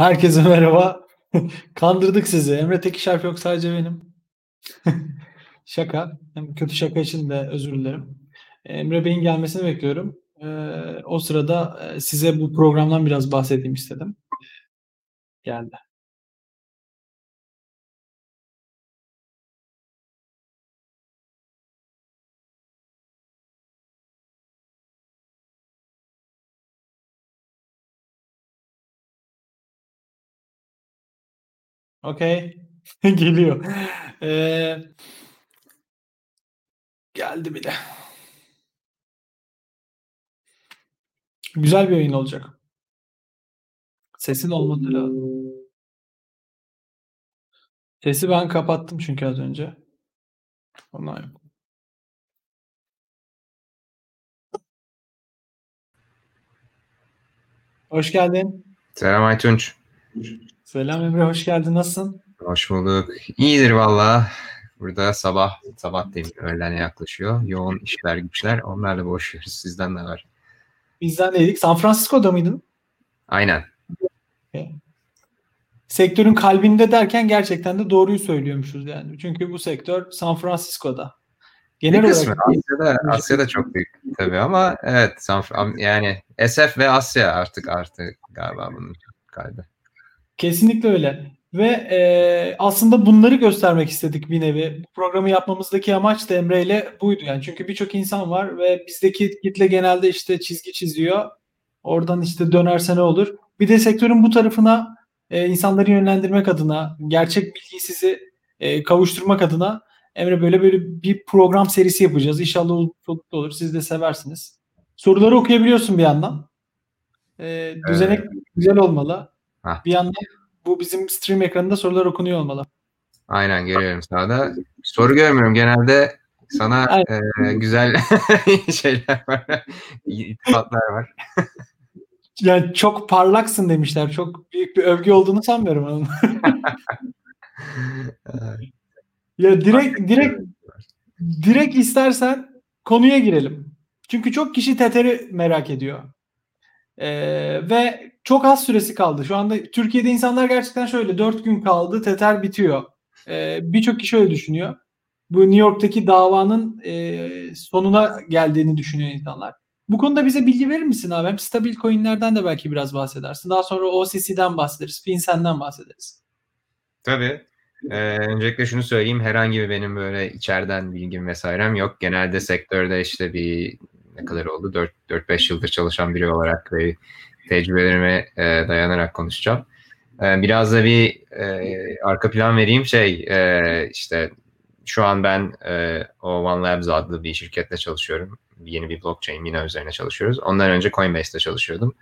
Herkese merhaba. Kandırdık sizi. Emre Tekişerf yok sadece benim. şaka. Hem kötü şaka için de özür dilerim. Emre Bey'in gelmesini bekliyorum. Ee, o sırada e, size bu programdan biraz bahsedeyim istedim. Geldi. Okey. Geliyor. Ee, geldi bile. Güzel bir oyun olacak. Sesin olmadı lazım. Sesi ben kapattım çünkü az önce. Ondan yok. Hoş geldin. Selam Aytunç. Selam Emre, hoş geldin. Nasılsın? Hoş bulduk. İyidir valla. Burada sabah, sabah değil, öğlene yaklaşıyor. Yoğun işler güçler. Onlarla boşuyoruz. Sizden ne var? Bizden neydik? San Francisco'da mıydın? Aynen. Sektörün kalbinde derken gerçekten de doğruyu söylüyormuşuz yani. Çünkü bu sektör San Francisco'da. Genel bir kısmı olarak Asya'da, Asya'da çok büyük tabii ama evet San, yani SF ve Asya artık artık galiba bunun kalbi. Kesinlikle öyle. Ve e, aslında bunları göstermek istedik bir nevi. Bu programı yapmamızdaki amaç da Emre ile buydu yani. Çünkü birçok insan var ve bizdeki kitle genelde işte çizgi çiziyor. Oradan işte dönerse ne olur. Bir de sektörün bu tarafına e, insanları yönlendirmek adına, gerçek bilgiyi sizi e, kavuşturmak adına Emre böyle böyle bir program serisi yapacağız. İnşallah olur, olur. Siz de seversiniz. Soruları okuyabiliyorsun bir yandan. E, düzenek evet. güzel olmalı. Heh. Bir yandan bu bizim stream ekranında sorular okunuyor olmalı. Aynen görüyorum sağda. Soru görmüyorum. Genelde sana e, güzel şeyler var. İltifatlar var. yani çok parlaksın demişler. Çok büyük bir övgü olduğunu sanmıyorum onun. ya direkt direkt direkt istersen konuya girelim. Çünkü çok kişi Tether'i merak ediyor. Ee, ve çok az süresi kaldı. Şu anda Türkiye'de insanlar gerçekten şöyle 4 gün kaldı Tether bitiyor. Ee, Birçok kişi öyle düşünüyor. Bu New York'taki davanın e, sonuna geldiğini düşünüyor insanlar. Bu konuda bize bilgi verir misin abi? Hem stabil coinlerden de belki biraz bahsedersin. Daha sonra OCC'den bahsederiz. FinCEN'den bahsederiz. Tabii. Ee, öncelikle şunu söyleyeyim. Herhangi bir benim böyle içeriden bilgim vesairem yok. Genelde sektörde işte bir ne kadar oldu? 4-5 yıldır çalışan biri olarak ve tecrübelerime e, dayanarak konuşacağım. E, biraz da bir e, arka plan vereyim. Şey e, işte şu an ben e, o One Labs adlı bir şirkette çalışıyorum. Yeni bir blockchain Mina üzerine çalışıyoruz. Ondan önce Coinbase'de çalışıyordum.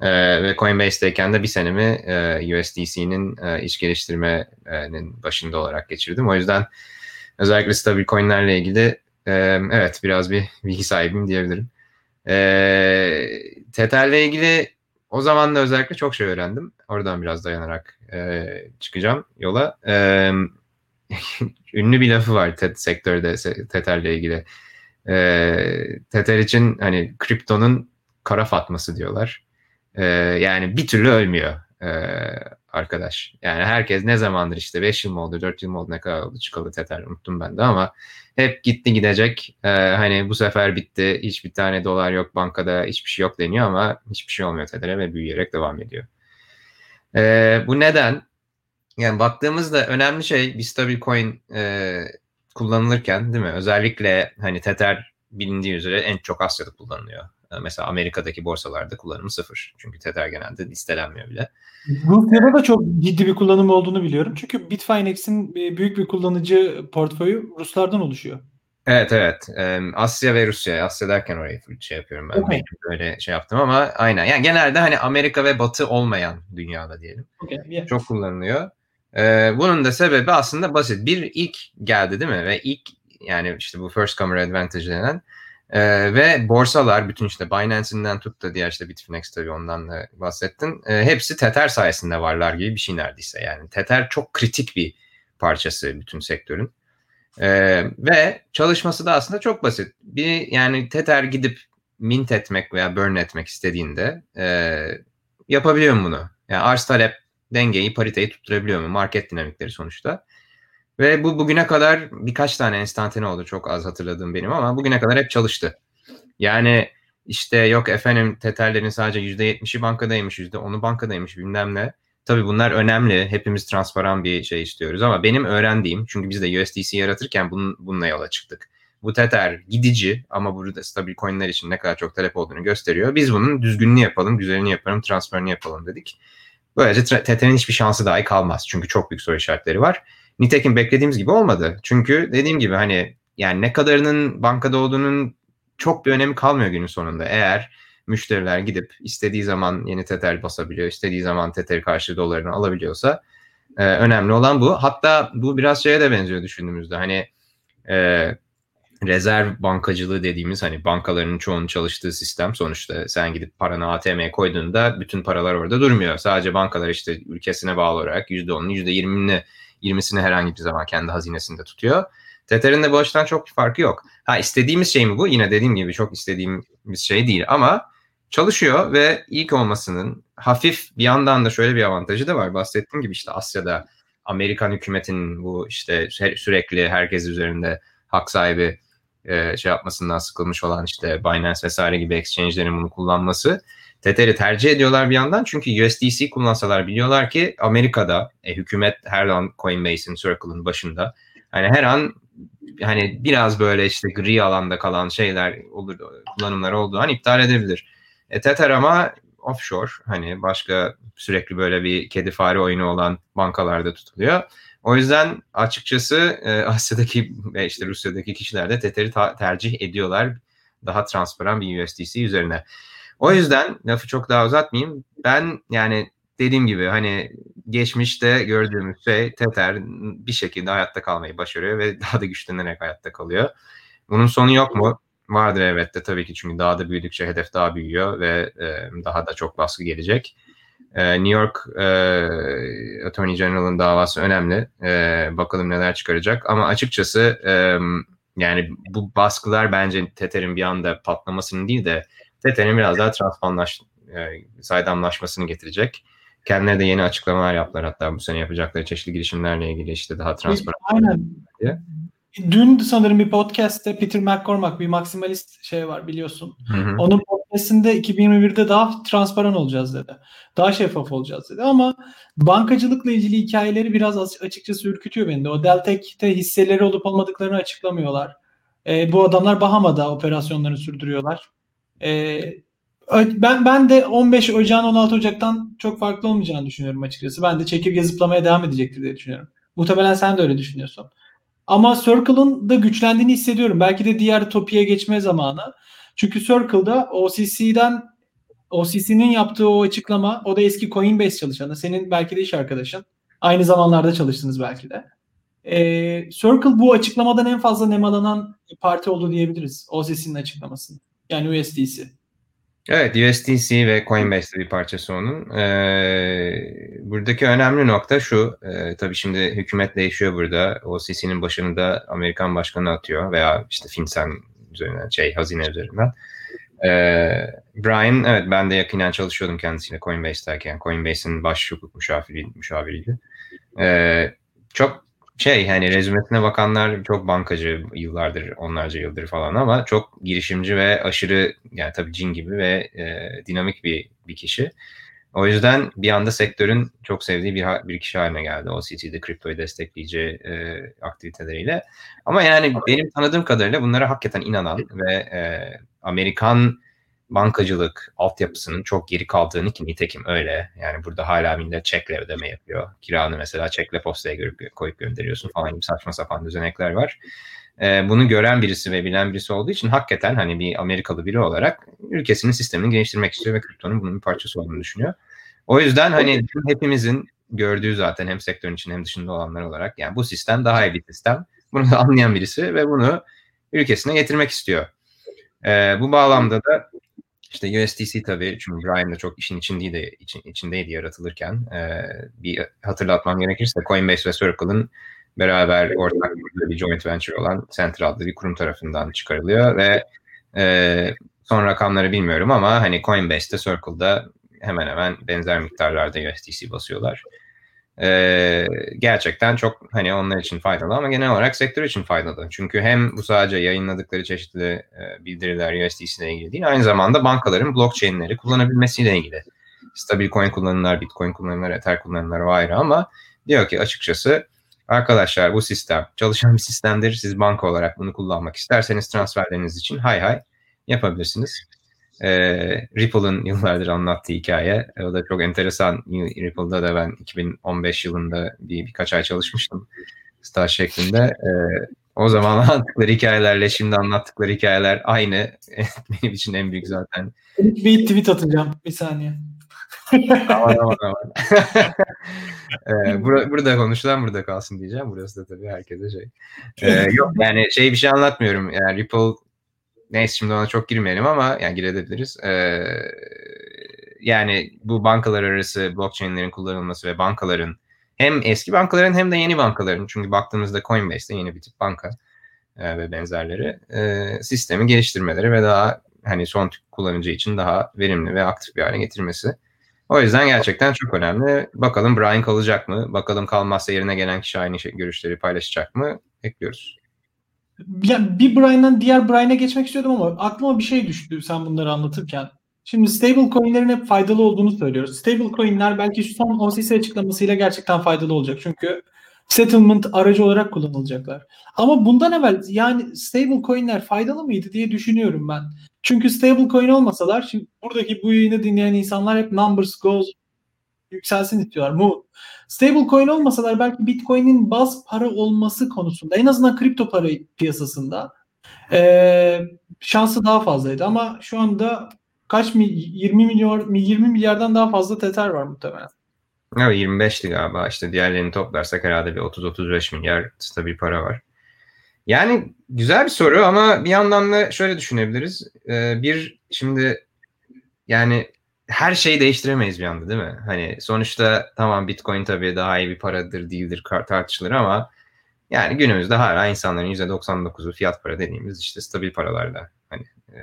E, ve Coinbase'deyken de bir senemi e, USDC'nin e, iş geliştirmenin başında olarak geçirdim. O yüzden özellikle stabil coinlerle ilgili evet biraz bir bilgi sahibiyim diyebilirim. E, Tether'le ilgili o zaman da özellikle çok şey öğrendim. Oradan biraz dayanarak e, çıkacağım yola. E, ünlü bir lafı var TED sektörde Tether'le ilgili. E, Tether için hani kriptonun kara fatması diyorlar. E, yani bir türlü ölmüyor e, arkadaş. Yani herkes ne zamandır işte 5 yıl mı oldu 4 yıl mı oldu ne kadar oldu çıkalı Tether unuttum ben de ama hep gitti gidecek. E, hani bu sefer bitti hiçbir tane dolar yok bankada hiçbir şey yok deniyor ama hiçbir şey olmuyor Tether'e ve büyüyerek devam ediyor. E, bu neden? Yani baktığımızda önemli şey bir stabil coin e, kullanılırken değil mi? Özellikle hani Tether bilindiği üzere en çok Asya'da kullanılıyor. E, mesela Amerika'daki borsalarda kullanımı sıfır. Çünkü Tether genelde listelenmiyor bile. Rusya'da da çok ciddi bir kullanım olduğunu biliyorum. Çünkü Bitfinex'in büyük bir kullanıcı portföyü Ruslardan oluşuyor. Evet evet. Asya ve Rusya. Asya derken orayı şey yapıyorum ben. Okay. Böyle şey yaptım ama aynen. Yani genelde hani Amerika ve Batı olmayan dünyada diyelim. Okay, yeah. Çok kullanılıyor. Ee, bunun da sebebi aslında basit. Bir ilk geldi değil mi? Ve ilk yani işte bu first comer advantage denen e, ve borsalar bütün işte Binance'inden tut da diğer işte Bitfinex tabii ondan da bahsettin. E, hepsi Tether sayesinde varlar gibi bir şey neredeyse. Yani Tether çok kritik bir parçası bütün sektörün. E, ve çalışması da aslında çok basit. Bir yani Tether gidip mint etmek veya burn etmek istediğinde e, yapabiliyorum bunu. Yani arz talep dengeyi, pariteyi tutturabiliyor mu? Market dinamikleri sonuçta. Ve bu bugüne kadar birkaç tane enstantane oldu çok az hatırladığım benim ama bugüne kadar hep çalıştı. Yani işte yok efendim Tether'lerin sadece %70'i bankadaymış, %10'u bankadaymış bilmem ne. Tabii bunlar önemli. Hepimiz transparan bir şey istiyoruz ama benim öğrendiğim çünkü biz de USDC yaratırken bunun, bununla yola çıktık. Bu Tether gidici ama burada stabil coinler için ne kadar çok talep olduğunu gösteriyor. Biz bunun düzgününü yapalım, güzelini yapalım, transferini yapalım dedik. Böylece Tether'in hiçbir şansı dahi kalmaz. Çünkü çok büyük soru işaretleri var. Nitekim beklediğimiz gibi olmadı. Çünkü dediğim gibi hani yani ne kadarının bankada olduğunun çok bir önemi kalmıyor günün sonunda. Eğer müşteriler gidip istediği zaman yeni Tether basabiliyor, istediği zaman Tether karşı dolarını alabiliyorsa e, önemli olan bu. Hatta bu biraz şeye de benziyor düşündüğümüzde. Hani e, rezerv bankacılığı dediğimiz hani bankaların çoğunun çalıştığı sistem sonuçta sen gidip paranı ATM'ye koyduğunda bütün paralar orada durmuyor. Sadece bankalar işte ülkesine bağlı olarak %10'unu %20'ini 20'sini herhangi bir zaman kendi hazinesinde tutuyor. Tether'in de bu açıdan çok bir farkı yok. Ha istediğimiz şey mi bu? Yine dediğim gibi çok istediğimiz şey değil ama çalışıyor ve ilk olmasının hafif bir yandan da şöyle bir avantajı da var. Bahsettiğim gibi işte Asya'da Amerikan hükümetinin bu işte sürekli herkes üzerinde hak sahibi e, şey yapmasından sıkılmış olan işte Binance vesaire gibi exchange'lerin bunu kullanması Tether'i tercih ediyorlar bir yandan çünkü USDC kullansalar biliyorlar ki Amerika'da e, hükümet her an Coinbase'in Circle'ın başında hani her an hani biraz böyle işte gri alanda kalan şeyler olur kullanımlar olduğu an iptal edebilir. E, Tether ama offshore hani başka sürekli böyle bir kedi fare oyunu olan bankalarda tutuluyor. O yüzden açıkçası e, Asya'daki ve işte Rusya'daki kişiler de Tether'i ta- tercih ediyorlar daha transparan bir USDC üzerine. O yüzden lafı çok daha uzatmayayım. Ben yani dediğim gibi hani geçmişte gördüğümüz şey Tether bir şekilde hayatta kalmayı başarıyor ve daha da güçlenerek hayatta kalıyor. Bunun sonu yok mu? Vardır evet de tabii ki çünkü daha da büyüdükçe hedef daha büyüyor ve e, daha da çok baskı gelecek. E, New York e, Attorney General'ın davası önemli. E, bakalım neler çıkaracak ama açıkçası e, yani bu baskılar bence Tether'in bir anda patlamasını değil de Tether'in biraz daha transpanlaş, e, saydamlaşmasını getirecek. Kendileri de yeni açıklamalar yaptılar hatta bu sene yapacakları çeşitli girişimlerle ilgili işte daha transparan. Aynen. Diye. Dün sanırım bir podcast'te Peter McCormack bir maksimalist şey var biliyorsun. Hı hı. Onun podcast'inde 2021'de daha transparan olacağız dedi. Daha şeffaf olacağız dedi ama bankacılıkla ilgili hikayeleri biraz açıkçası ürkütüyor beni de. O Deltek'te hisseleri olup olmadıklarını açıklamıyorlar. E, bu adamlar Bahama'da operasyonlarını sürdürüyorlar. E, ben ben de 15 Ocak'ın 16 Ocak'tan çok farklı olmayacağını düşünüyorum açıkçası. Ben de çekirge zıplamaya devam edecektir diye düşünüyorum. Muhtemelen sen de öyle düşünüyorsun. Ama Circle'ın da güçlendiğini hissediyorum. Belki de diğer topiye geçme zamanı. Çünkü Circle'da OCC'den OCC'nin yaptığı o açıklama o da eski Coinbase çalışanı. Senin belki de iş arkadaşın. Aynı zamanlarda çalıştınız belki de. Ee, Circle bu açıklamadan en fazla nemalanan parti oldu diyebiliriz. OCC'nin açıklamasını. Yani USDC. Evet USDC ve Coinbase bir parçası onun. Ee, buradaki önemli nokta şu. E, tabii şimdi hükümet değişiyor burada. OCC'nin başını da Amerikan başkanı atıyor veya işte FinCEN üzerinden şey hazine üzerinden. Ee, Brian evet ben de yakinen çalışıyordum kendisiyle Coinbase'deyken. Coinbase'in baş hukuk müşaviri, müşaviriydi. Ee, çok şey hani rezümesine bakanlar çok bankacı yıllardır onlarca yıldır falan ama çok girişimci ve aşırı yani tabii cin gibi ve e, dinamik bir bir kişi. O yüzden bir anda sektörün çok sevdiği bir, bir kişi haline geldi. O CT'de kriptoyu destekleyici e, aktiviteleriyle. Ama yani benim tanıdığım kadarıyla bunlara hakikaten inanan ve e, Amerikan bankacılık altyapısının çok geri kaldığını ki nitekim öyle. Yani burada hala millet çekle ödeme yapıyor. Kiranı mesela çekle postaya görüp, koyup gönderiyorsun falan gibi saçma sapan düzenekler var. Ee, bunu gören birisi ve bilen birisi olduğu için hakikaten hani bir Amerikalı biri olarak ülkesinin sistemini geliştirmek istiyor ve kriptonun bunun bir parçası olduğunu düşünüyor. O yüzden hani hepimizin gördüğü zaten hem sektörün için hem dışında olanlar olarak yani bu sistem daha iyi bir sistem. Bunu da anlayan birisi ve bunu ülkesine getirmek istiyor. Ee, bu bağlamda da işte USDC tabii çünkü Brian da çok işin içindeydi, için, içindeydi yaratılırken. E, bir hatırlatmam gerekirse Coinbase ve Circle'ın beraber ortak bir joint venture olan Central adlı bir kurum tarafından çıkarılıyor ve e, son rakamları bilmiyorum ama hani Coinbase'de Circle'da hemen hemen benzer miktarlarda USDC basıyorlar. Ee, gerçekten çok hani onlar için faydalı ama genel olarak sektör için faydalı. Çünkü hem bu sadece yayınladıkları çeşitli e, bildiriler USDC ile ilgili değil, aynı zamanda bankaların blockchain'leri kullanabilmesiyle ilgili. Stabil coin kullananlar, bitcoin kullananlar, ether kullananlar o ayrı ama diyor ki açıkçası arkadaşlar bu sistem çalışan bir sistemdir. Siz banka olarak bunu kullanmak isterseniz transferleriniz için hay hay yapabilirsiniz. E, Ripple'ın yıllardır anlattığı hikaye. O da çok enteresan. Ripple'da da ben 2015 yılında bir birkaç ay çalışmıştım. Staj şeklinde. E, o zaman anlattıkları hikayelerle şimdi anlattıkları hikayeler aynı. Benim için en büyük zaten. Bir tweet atacağım. Bir saniye. aman aman aman. ee, bur- burada konuşulan burada kalsın diyeceğim. Burası da tabii herkese şey. Ee, yok yani şey bir şey anlatmıyorum. Yani Ripple neyse şimdi ona çok girmeyelim ama yani girebiliriz. Ee, yani bu bankalar arası blockchain'lerin kullanılması ve bankaların hem eski bankaların hem de yeni bankaların çünkü baktığımızda Coinbase de yeni bir tip banka e, ve benzerleri e, sistemi geliştirmeleri ve daha hani son kullanıcı için daha verimli ve aktif bir hale getirmesi. O yüzden gerçekten çok önemli. Bakalım Brian kalacak mı? Bakalım kalmazsa yerine gelen kişi aynı şey, görüşleri paylaşacak mı? Bekliyoruz. Ya bir Brian'dan diğer Brian'a geçmek istiyordum ama aklıma bir şey düştü sen bunları anlatırken. Şimdi stable coin'lerin hep faydalı olduğunu söylüyoruz. Stable coin'ler belki şu son OCC açıklamasıyla gerçekten faydalı olacak. Çünkü settlement aracı olarak kullanılacaklar. Ama bundan evvel yani stable coin'ler faydalı mıydı diye düşünüyorum ben. Çünkü stable coin olmasalar şimdi buradaki bu yayını dinleyen insanlar hep numbers goes yükselsin istiyorlar. Mu. Stable coin olmasalar belki Bitcoin'in baz para olması konusunda en azından kripto para piyasasında e, şansı daha fazlaydı. Ama şu anda kaç mi 20 milyar 20 milyardan daha fazla Tether var muhtemelen. Evet 25'ti galiba işte diğerlerini toplarsak herhalde bir 30-35 milyar stabil para var. Yani güzel bir soru ama bir yandan da şöyle düşünebiliriz. Ee, bir şimdi yani her şeyi değiştiremeyiz bir anda değil mi? Hani sonuçta tamam Bitcoin tabii daha iyi bir paradır değildir tartışılır ama yani günümüzde hala insanların %99'u fiyat para dediğimiz işte stabil paralarla hani e,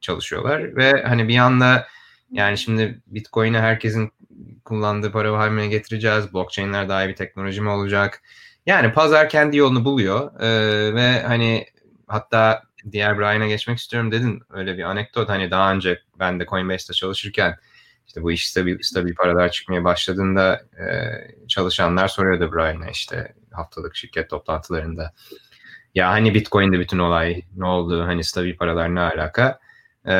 çalışıyorlar ve hani bir anda yani şimdi Bitcoin'i herkesin kullandığı para haline getireceğiz. Blockchain'ler daha iyi bir teknoloji mi olacak? Yani pazar kendi yolunu buluyor ee, ve hani hatta diğer Brian'a geçmek istiyorum dedin. Öyle bir anekdot. Hani daha önce ben de Coinbase'de çalışırken işte bu iş stabil, stabil paralar çıkmaya başladığında e, çalışanlar soruyordu Brian'a işte haftalık şirket toplantılarında. Ya hani Bitcoin'de bütün olay ne oldu? Hani stabil paralar ne alaka? E,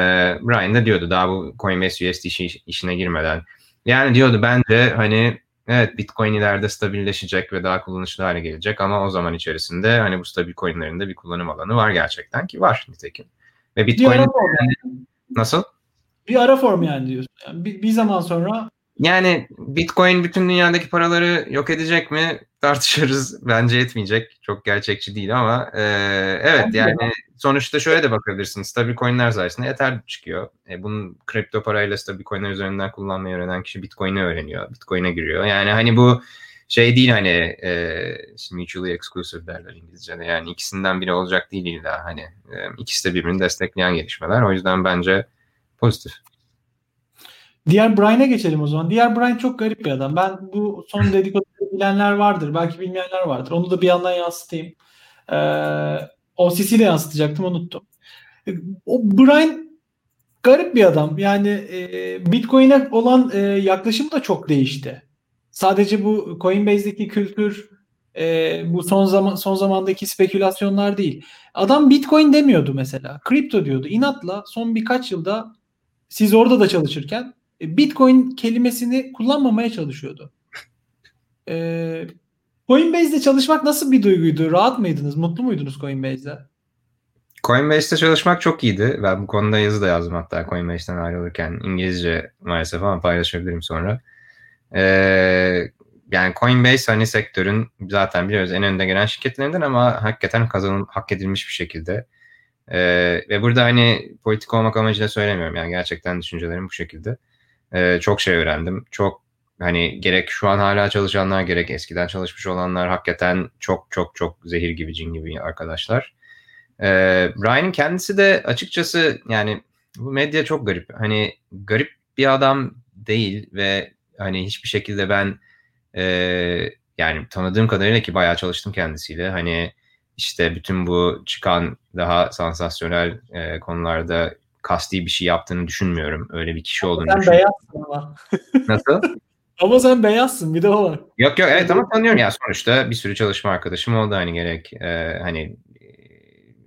Brian da diyordu daha bu Coinbase USD işine girmeden. Yani diyordu bence hani evet Bitcoin ileride stabilleşecek ve daha kullanışlı hale gelecek ama o zaman içerisinde hani bu stabil coinlerin de bir kullanım alanı var gerçekten ki var nitekim. Ve Bitcoin yani, nasıl? Bir ara form yani diyorsun. Yani bir, bir zaman sonra yani Bitcoin bütün dünyadaki paraları yok edecek mi tartışırız. Bence etmeyecek. Çok gerçekçi değil ama e, evet yani sonuçta şöyle de bakabilirsiniz. Stabil coinler sayesinde Ether çıkıyor. E, bunun kripto parayla stabil coinler üzerinden kullanmayı öğrenen kişi Bitcoin'i öğreniyor. Bitcoin'e giriyor. Yani hani bu şey değil hani e, mutually exclusive derler İngilizce'de. Yani ikisinden biri olacak değil illa hani e, ikisi de birbirini destekleyen gelişmeler. O yüzden bence pozitif. Diğer Brian'e geçelim o zaman. Diğer Brian çok garip bir adam. Ben bu son dedikoduları bilenler vardır. Belki bilmeyenler vardır. Onu da bir yandan yansıtayım. Ee, OCC'de yansıtacaktım unuttum. O Brian garip bir adam. Yani e, Bitcoin'e olan e, yaklaşım da çok değişti. Sadece bu Coinbase'deki kültür e, bu son zaman son zamandaki spekülasyonlar değil. Adam Bitcoin demiyordu mesela. Kripto diyordu. İnatla son birkaç yılda siz orada da çalışırken Bitcoin kelimesini kullanmamaya çalışıyordu. Ee, Coinbase'de çalışmak nasıl bir duyguydu? Rahat mıydınız? Mutlu muydunuz Coinbase'de? Coinbase'de çalışmak çok iyiydi. Ben bu konuda yazı da yazdım hatta Coinbase'den ayrılırken. İngilizce maalesef ama paylaşabilirim sonra. Ee, yani Coinbase hani sektörün zaten biliyoruz en önde gelen şirketlerinden ama hakikaten kazanım hak edilmiş bir şekilde. Ee, ve burada hani politik olmak amacıyla söylemiyorum. Yani gerçekten düşüncelerim bu şekilde. Ee, çok şey öğrendim. Çok hani gerek şu an hala çalışanlar gerek eskiden çalışmış olanlar hakikaten çok çok çok zehir gibi cin gibi arkadaşlar. Ee, Ryan'ın kendisi de açıkçası yani bu medya çok garip. Hani garip bir adam değil ve hani hiçbir şekilde ben e, yani tanıdığım kadarıyla ki bayağı çalıştım kendisiyle. Hani işte bütün bu çıkan daha sansasyonel e, konularda kasti bir şey yaptığını düşünmüyorum. Öyle bir kişi olduğunu sen düşünmüyorum. Sen beyazsın ama. Nasıl? ama sen beyazsın bir de o var. Yok yok evet ama tanıyorum ya sonuçta bir sürü çalışma arkadaşım oldu hani gerek e, hani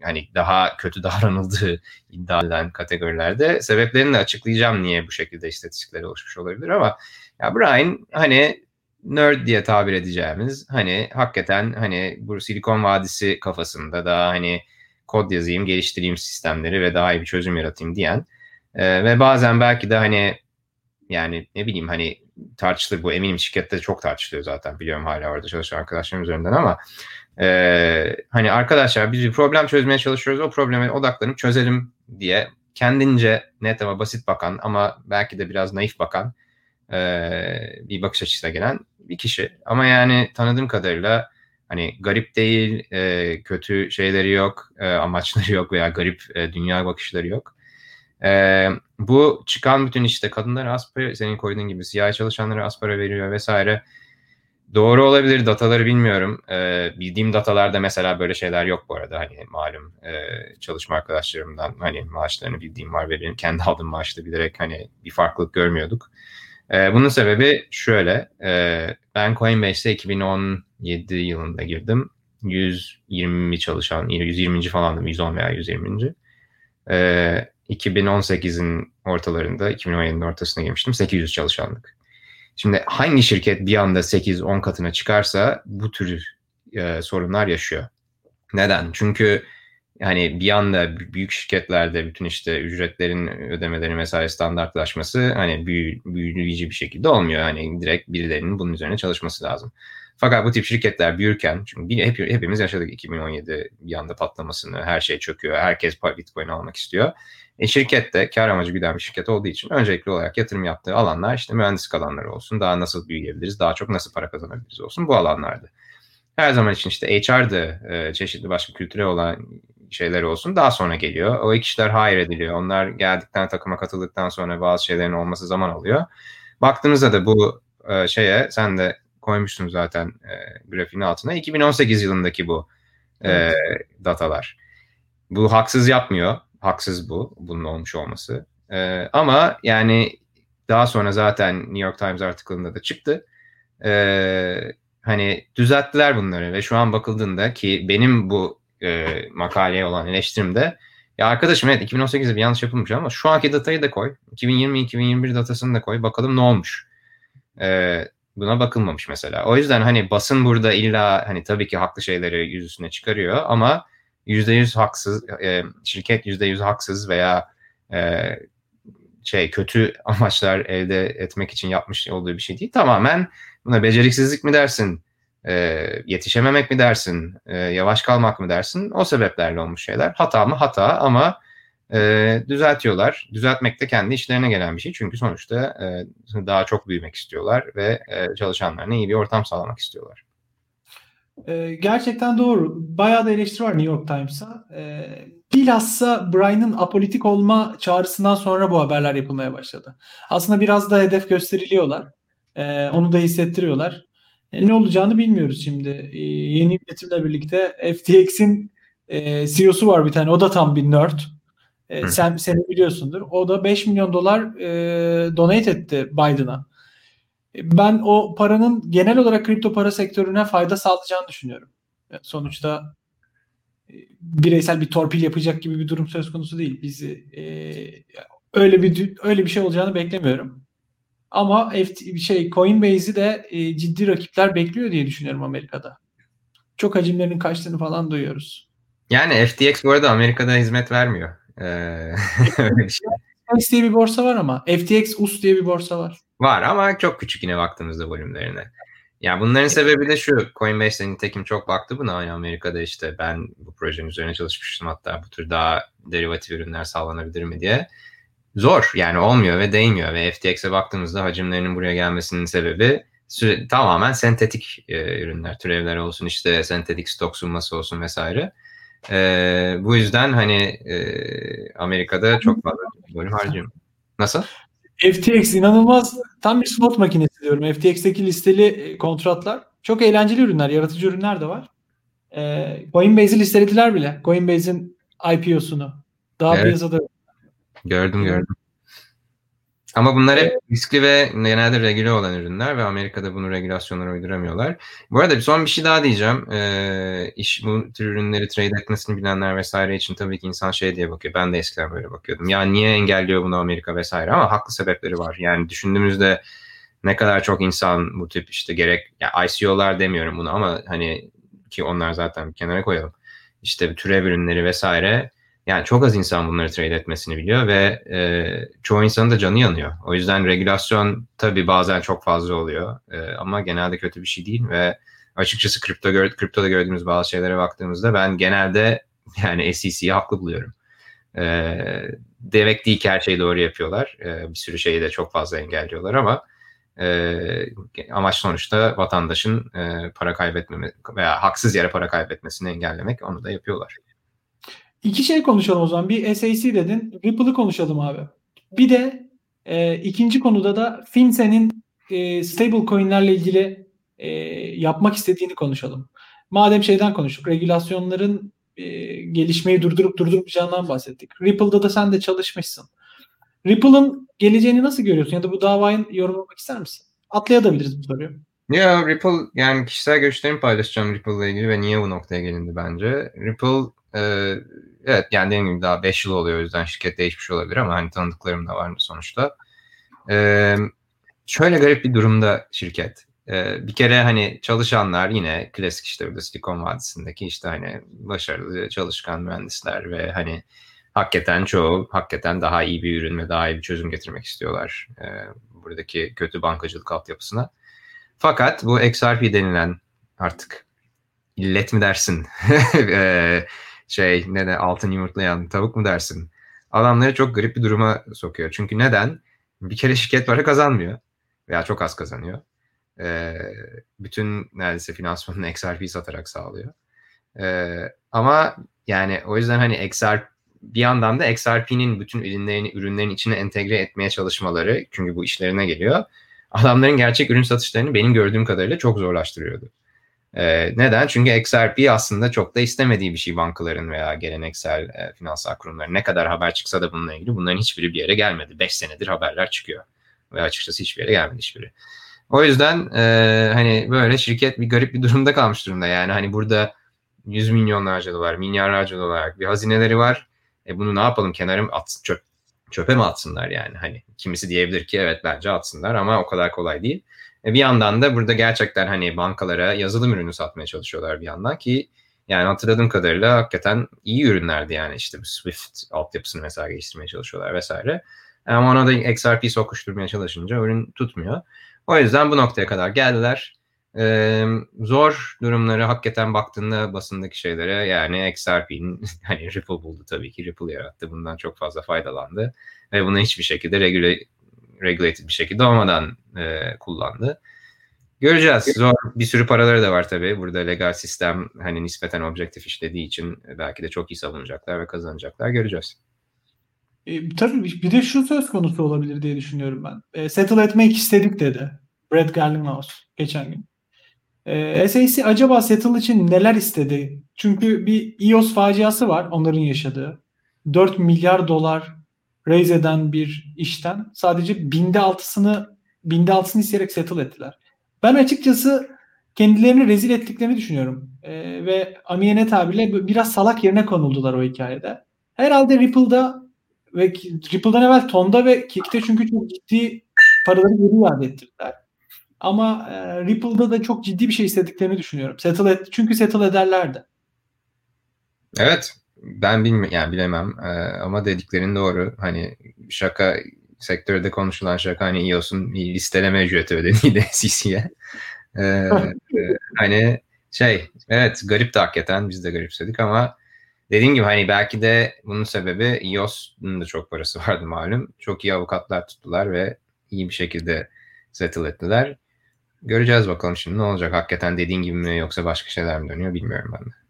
hani daha kötü davranıldığı iddia edilen kategorilerde sebeplerini de açıklayacağım niye bu şekilde istatistikler oluşmuş olabilir ama ya Brian hani nerd diye tabir edeceğimiz hani hakikaten hani bu Silikon Vadisi kafasında daha hani kod yazayım, geliştireyim sistemleri ve daha iyi bir çözüm yaratayım diyen e, ve bazen belki de hani yani ne bileyim hani tartışılır bu eminim şirkette çok tartışılıyor zaten biliyorum hala orada çalışan arkadaşlarım üzerinden ama e, hani arkadaşlar biz bir problem çözmeye çalışıyoruz o probleme odaklanıp çözelim diye kendince net ama basit bakan ama belki de biraz naif bakan e, bir bakış açısına gelen bir kişi. Ama yani tanıdığım kadarıyla hani garip değil, e, kötü şeyleri yok, e, amaçları yok veya garip e, dünya bakışları yok. E, bu çıkan bütün işte kadınlara az para, senin koyduğun gibi siyah çalışanlara az para veriyor vesaire. Doğru olabilir dataları bilmiyorum. E, bildiğim datalarda mesela böyle şeyler yok bu arada. Hani malum e, çalışma arkadaşlarımdan hani maaşlarını bildiğim var ve benim kendi aldığım maaşla bilerek hani bir farklılık görmüyorduk. E, bunun sebebi şöyle. E, ben Coinbase'e 2017 yılında girdim. 120 çalışan, 120. falandım. 110 veya 120. E, 2018'in ortalarında, 2017'nin ortasına girmiştim. 800 çalışanlık. Şimdi hangi şirket bir anda 8-10 katına çıkarsa bu tür e, sorunlar yaşıyor. Neden? Çünkü yani bir anda büyük şirketlerde bütün işte ücretlerin ödemeleri mesai standartlaşması hani büyü, büyüleyici bir şekilde olmuyor. Hani direkt birilerinin bunun üzerine çalışması lazım. Fakat bu tip şirketler büyürken, çünkü hep, hepimiz yaşadık 2017 bir anda patlamasını, her şey çöküyor, herkes Bitcoin almak istiyor. E şirkette kar amacı güden bir şirket olduğu için öncelikli olarak yatırım yaptığı alanlar işte mühendislik alanları olsun, daha nasıl büyüyebiliriz, daha çok nasıl para kazanabiliriz olsun bu alanlarda. Her zaman için işte HR'da e, çeşitli başka kültürel olan şeyleri olsun daha sonra geliyor. O kişiler hire ediliyor. Onlar geldikten takıma katıldıktan sonra bazı şeylerin olması zaman alıyor. Baktığınızda da bu e, şeye sen de koymuşsun zaten e, grafiğin altına. 2018 yılındaki bu e, evet. datalar. Bu haksız yapmıyor. Haksız bu. Bunun olmuş olması. E, ama yani daha sonra zaten New York Times artikelinde de çıktı. E, hani düzelttiler bunları ve şu an bakıldığında ki benim bu e, makaleye olan eleştirimde ya arkadaşım evet 2018'de bir yanlış yapılmış ama şu anki datayı da koy. 2020-2021 datasını da koy. Bakalım ne olmuş. E, buna bakılmamış mesela. O yüzden hani basın burada illa hani tabii ki haklı şeyleri yüz üstüne çıkarıyor ama %100 haksız, e, şirket %100 haksız veya e, şey kötü amaçlar elde etmek için yapmış olduğu bir şey değil. Tamamen buna beceriksizlik mi dersin, e, yetişememek mi dersin, e, yavaş kalmak mı dersin? O sebeplerle olmuş şeyler. Hata mı? Hata ama e, düzeltiyorlar. Düzeltmek de kendi işlerine gelen bir şey. Çünkü sonuçta e, daha çok büyümek istiyorlar ve e, çalışanlarına iyi bir ortam sağlamak istiyorlar. E, gerçekten doğru. Bayağı da eleştiri var New York Times'a. E, bilhassa Brian'ın apolitik olma çağrısından sonra bu haberler yapılmaya başladı. Aslında biraz da hedef gösteriliyorlar. E, onu da hissettiriyorlar. E, ne olacağını bilmiyoruz şimdi. E, yeni yönetimle birlikte FTX'in e, CEO'su var bir tane. O da tam bir nerd. E, sen seni biliyorsundur. O da 5 milyon dolar e, donate etti Biden'a. E, ben o paranın genel olarak kripto para sektörüne fayda sağlayacağını düşünüyorum. Sonuçta e, bireysel bir torpil yapacak gibi bir durum söz konusu değil. Bizi e, öyle bir öyle bir şey olacağını beklemiyorum. Ama FT, şey Coinbase'i de e, ciddi rakipler bekliyor diye düşünüyorum Amerika'da. Çok hacimlerin kaçtığını falan duyuyoruz. Yani FTX bu arada Amerika'da hizmet vermiyor. Ee, FTX diye bir borsa var ama FTX US diye bir borsa var. Var ama çok küçük yine baktığımızda volümlerine. Ya bunların sebebi de şu. Coinbase'de nitekim çok baktı buna. Yani Amerika'da işte ben bu projenin üzerine çalışmıştım hatta bu tür daha derivatif ürünler sağlanabilir mi diye zor yani olmuyor ve değmiyor ve FTX'e baktığımızda hacimlerinin buraya gelmesinin sebebi süre, tamamen sentetik e, ürünler, türevler olsun işte sentetik stok sunması olsun vesaire. E, bu yüzden hani e, Amerika'da çok fazla bölüm harcıyorum. Nasıl? FTX inanılmaz tam bir slot makinesi diyorum. FTX'teki listeli e, kontratlar çok eğlenceli ürünler, yaratıcı ürünler de var. Ee, Coinbase'i listelediler bile. Coinbase'in IPO'sunu. Daha evet. piyasada Gördüm gördüm. Ama bunlar hep riskli ve genelde regüle olan ürünler ve Amerika'da bunu regülasyonlara uyduramıyorlar. Bu arada son bir şey daha diyeceğim. Ee, iş bu tür ürünleri trade etmesini bilenler vesaire için tabii ki insan şey diye bakıyor. Ben de eskiden böyle bakıyordum. Ya niye engelliyor bunu Amerika vesaire ama haklı sebepleri var. Yani düşündüğümüzde ne kadar çok insan bu tip işte gerek ya ICO'lar demiyorum bunu ama hani ki onlar zaten bir kenara koyalım. İşte türev ürünleri vesaire yani çok az insan bunları trade etmesini biliyor ve e, çoğu insanın da canı yanıyor. O yüzden regülasyon tabii bazen çok fazla oluyor e, ama genelde kötü bir şey değil ve açıkçası kripto gör, kriptoda gördüğümüz bazı şeylere baktığımızda ben genelde yani SEC'yi haklı buluyorum. E, demek değil ki her şeyi doğru yapıyorlar. E, bir sürü şeyi de çok fazla engelliyorlar ama e, amaç sonuçta vatandaşın e, para kaybetmeme veya haksız yere para kaybetmesini engellemek onu da yapıyorlar. İki şey konuşalım o zaman. Bir SAC dedin. Ripple'ı konuşalım abi. Bir de e, ikinci konuda da FinCEN'in e, stable coinlerle ilgili e, yapmak istediğini konuşalım. Madem şeyden konuştuk. Regülasyonların e, gelişmeyi durdurup durdurmayacağından bahsettik. Ripple'da da sen de çalışmışsın. Ripple'ın geleceğini nasıl görüyorsun? Ya da bu davayı yorumlamak ister misin? Atlayabiliriz bu soruyu. Ya Ripple yani kişisel görüşlerimi paylaşacağım Ripple ile ilgili ve niye bu noktaya gelindi bence. Ripple e, evet yani dediğim gibi daha 5 yıl oluyor o yüzden şirket değişmiş olabilir ama hani tanıdıklarım da var sonuçta. E, şöyle garip bir durumda şirket. E, bir kere hani çalışanlar yine klasik işte burada Silikon Vadisi'ndeki işte hani başarılı çalışkan mühendisler ve hani hakikaten çoğu hakikaten daha iyi bir ürün ve daha iyi bir çözüm getirmek istiyorlar e, buradaki kötü bankacılık altyapısına. Fakat bu XRP denilen artık illet mi dersin? şey ne de altın yumurtlayan tavuk mu dersin? Adamları çok garip bir duruma sokuyor. Çünkü neden? Bir kere şirket para kazanmıyor veya çok az kazanıyor. E, bütün neredeyse finansmanını XRP satarak sağlıyor. E, ama yani o yüzden hani XRP bir yandan da XRP'nin bütün ürünlerini ürünlerin içine entegre etmeye çalışmaları çünkü bu işlerine geliyor. Adamların gerçek ürün satışlarını benim gördüğüm kadarıyla çok zorlaştırıyordu. Ee, neden? Çünkü XRP aslında çok da istemediği bir şey bankaların veya geleneksel e, finansal kurumların. Ne kadar haber çıksa da bununla ilgili bunların hiçbiri bir yere gelmedi. 5 senedir haberler çıkıyor. Ve açıkçası hiçbir yere gelmedi hiçbiri. O yüzden e, hani böyle şirket bir garip bir durumda kalmış durumda. Yani hani burada yüz milyonlarca dolar, milyarlarca dolar bir hazineleri var. E bunu ne yapalım kenarım at, çöp, çöpe mi atsınlar yani? Hani kimisi diyebilir ki evet bence atsınlar ama o kadar kolay değil. E bir yandan da burada gerçekten hani bankalara yazılım ürünü satmaya çalışıyorlar bir yandan ki yani hatırladığım kadarıyla hakikaten iyi ürünlerdi yani işte bu Swift altyapısını mesela geliştirmeye çalışıyorlar vesaire. Ama ona da XRP sokuşturmaya çalışınca ürün tutmuyor. O yüzden bu noktaya kadar geldiler. Ee, zor durumları hakikaten baktığında basındaki şeylere yani XRP'nin hani Ripple buldu tabii ki Ripple yarattı. Bundan çok fazla faydalandı. Ve bunu hiçbir şekilde regüle, regulated bir şekilde olmadan e, kullandı. Göreceğiz. Zor bir sürü paraları da var tabii. Burada legal sistem hani nispeten objektif işlediği için belki de çok iyi savunacaklar ve kazanacaklar. Göreceğiz. E, tabii bir de şu söz konusu olabilir diye düşünüyorum ben. E, settle etmek istedik dedi. Brad Garlinghouse geçen gün. E, SAC acaba settle için neler istedi? Çünkü bir EOS faciası var onların yaşadığı. 4 milyar dolar raise eden bir işten sadece binde altısını binde altısını isteyerek settle ettiler. Ben açıkçası kendilerini rezil ettiklerini düşünüyorum. E, ve amiyene tabirle biraz salak yerine konuldular o hikayede. Herhalde Ripple'da ve Ripple'dan evvel Tonda ve Kick'te çünkü çok ciddi paraları geri iade ettirdiler. Ama e, Ripple'da da çok ciddi bir şey istediklerini düşünüyorum. Settle et, çünkü settle ederlerdi. Evet ben bilmiyorum yani bilemem ee, ama dediklerin doğru. Hani şaka sektörde konuşulan şaka hani iOS'un listeleme ücreti ödediğiydi SEC'ye. Ee, e, hani şey evet garip de hakikaten biz de garipsedik ama dediğim gibi hani belki de bunun sebebi iOS'un da çok parası vardı malum. Çok iyi avukatlar tuttular ve iyi bir şekilde settle ettiler. Göreceğiz bakalım şimdi ne olacak. Hakikaten dediğin gibi mi yoksa başka şeyler mi dönüyor bilmiyorum ben de.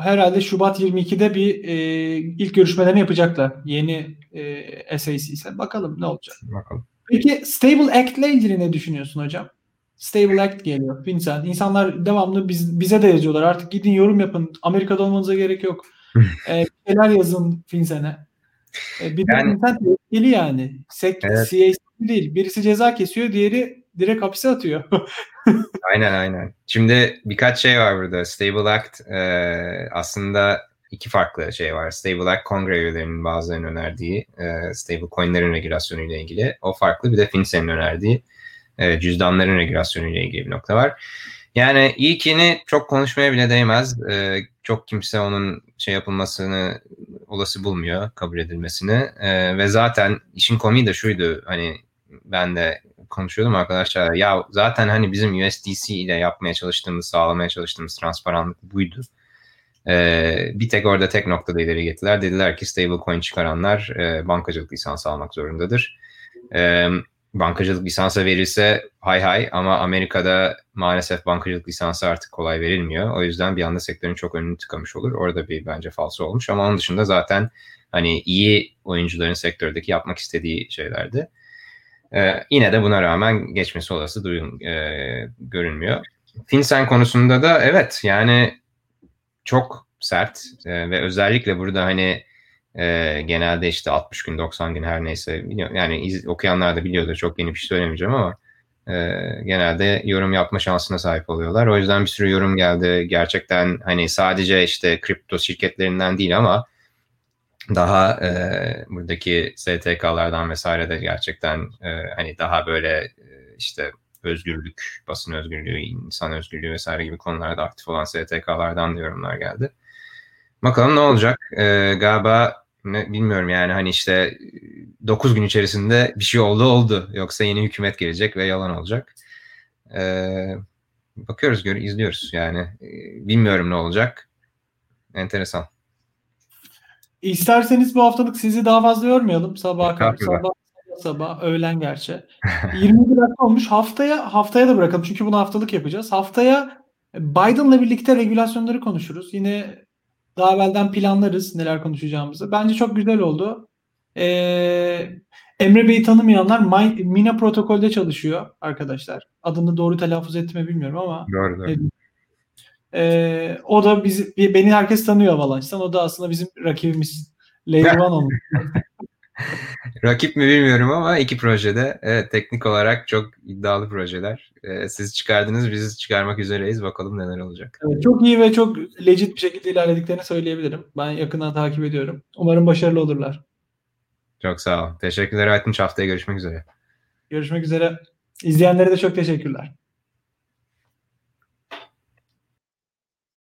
Herhalde Şubat 22'de bir e, ilk görüşmelerini yapacaklar. Yeni e, SAC ise. Bakalım ne olacak. Bakalım. Peki Stable Act ile ilgili ne düşünüyorsun hocam? Stable Act geliyor. Vincent. İnsanlar devamlı biz, bize de yazıyorlar. Artık gidin yorum yapın. Amerika'da olmanıza gerek yok. ee, şeyler yazın Vincent'e. Ee, bir yani, de Vincent etkili yani. Sek, evet. CAC değil. Birisi ceza kesiyor. Diğeri direkt hapise atıyor. aynen aynen. Şimdi birkaç şey var burada. Stable Act e, aslında iki farklı şey var. Stable Act kongre üyelerinin bazılarının önerdiği e, stable coinlerin regülasyonu ile ilgili. O farklı. Bir de FinCEN'in önerdiği e, cüzdanların regülasyonu ile ilgili bir nokta var. Yani ilkini çok konuşmaya bile değmez. E, çok kimse onun şey yapılmasını olası bulmuyor, kabul edilmesini. E, ve zaten işin komiği de şuydu. Hani ben de konuşuyordum arkadaşlar. Ya zaten hani bizim USDC ile yapmaya çalıştığımız, sağlamaya çalıştığımız transparanlık buydu. Ee, bir tek orada tek noktada ileri getirdiler. Dediler ki stablecoin çıkaranlar e, bankacılık lisansı almak zorundadır. E, bankacılık lisansı verilse hay hay ama Amerika'da maalesef bankacılık lisansı artık kolay verilmiyor. O yüzden bir anda sektörün çok önünü tıkamış olur. Orada bir bence falso olmuş ama onun dışında zaten hani iyi oyuncuların sektördeki yapmak istediği şeylerdi. Ee, yine de buna rağmen geçmesi olası duyun, e, görünmüyor. FinCEN konusunda da evet yani çok sert e, ve özellikle burada hani e, genelde işte 60 gün 90 gün her neyse yani iz, okuyanlar da biliyordur çok yeni bir şey söylemeyeceğim ama e, genelde yorum yapma şansına sahip oluyorlar. O yüzden bir sürü yorum geldi. Gerçekten hani sadece işte kripto şirketlerinden değil ama daha e, buradaki STK'lardan vesaire de gerçekten e, hani daha böyle e, işte özgürlük, basın özgürlüğü, insan özgürlüğü vesaire gibi konularda aktif olan STK'lardan da yorumlar geldi. Bakalım ne olacak? E, galiba ne, bilmiyorum yani hani işte 9 gün içerisinde bir şey oldu oldu. Yoksa yeni hükümet gelecek ve yalan olacak. Ee, bakıyoruz, gör, izliyoruz yani. Ee, bilmiyorum ne olacak. Enteresan. İsterseniz bu haftalık sizi daha fazla yormayalım. Sabah kadar. Sabah, sabah, öğlen gerçi. 21 dakika olmuş. Haftaya haftaya da bırakalım. Çünkü bunu haftalık yapacağız. Haftaya Biden'la birlikte regülasyonları konuşuruz. Yine daha evvelden planlarız neler konuşacağımızı. Bence çok güzel oldu. Ee, Emre Bey'i tanımayanlar Mina protokolde çalışıyor arkadaşlar. Adını doğru telaffuz etme bilmiyorum ama. Doğru, doğru. E, o da bizi, beni herkes tanıyor Avalanche'dan. O da aslında bizim rakibimiz. Layer One olmuş. Rakip mi bilmiyorum ama iki projede evet, teknik olarak çok iddialı projeler. Ee, siz çıkardınız, biz çıkarmak üzereyiz. Bakalım neler olacak. Evet, çok iyi ve çok legit bir şekilde ilerlediklerini söyleyebilirim. Ben yakından takip ediyorum. Umarım başarılı olurlar. Çok sağ ol. Teşekkürler Aytunç. Haftaya görüşmek üzere. Görüşmek üzere. İzleyenlere de çok teşekkürler.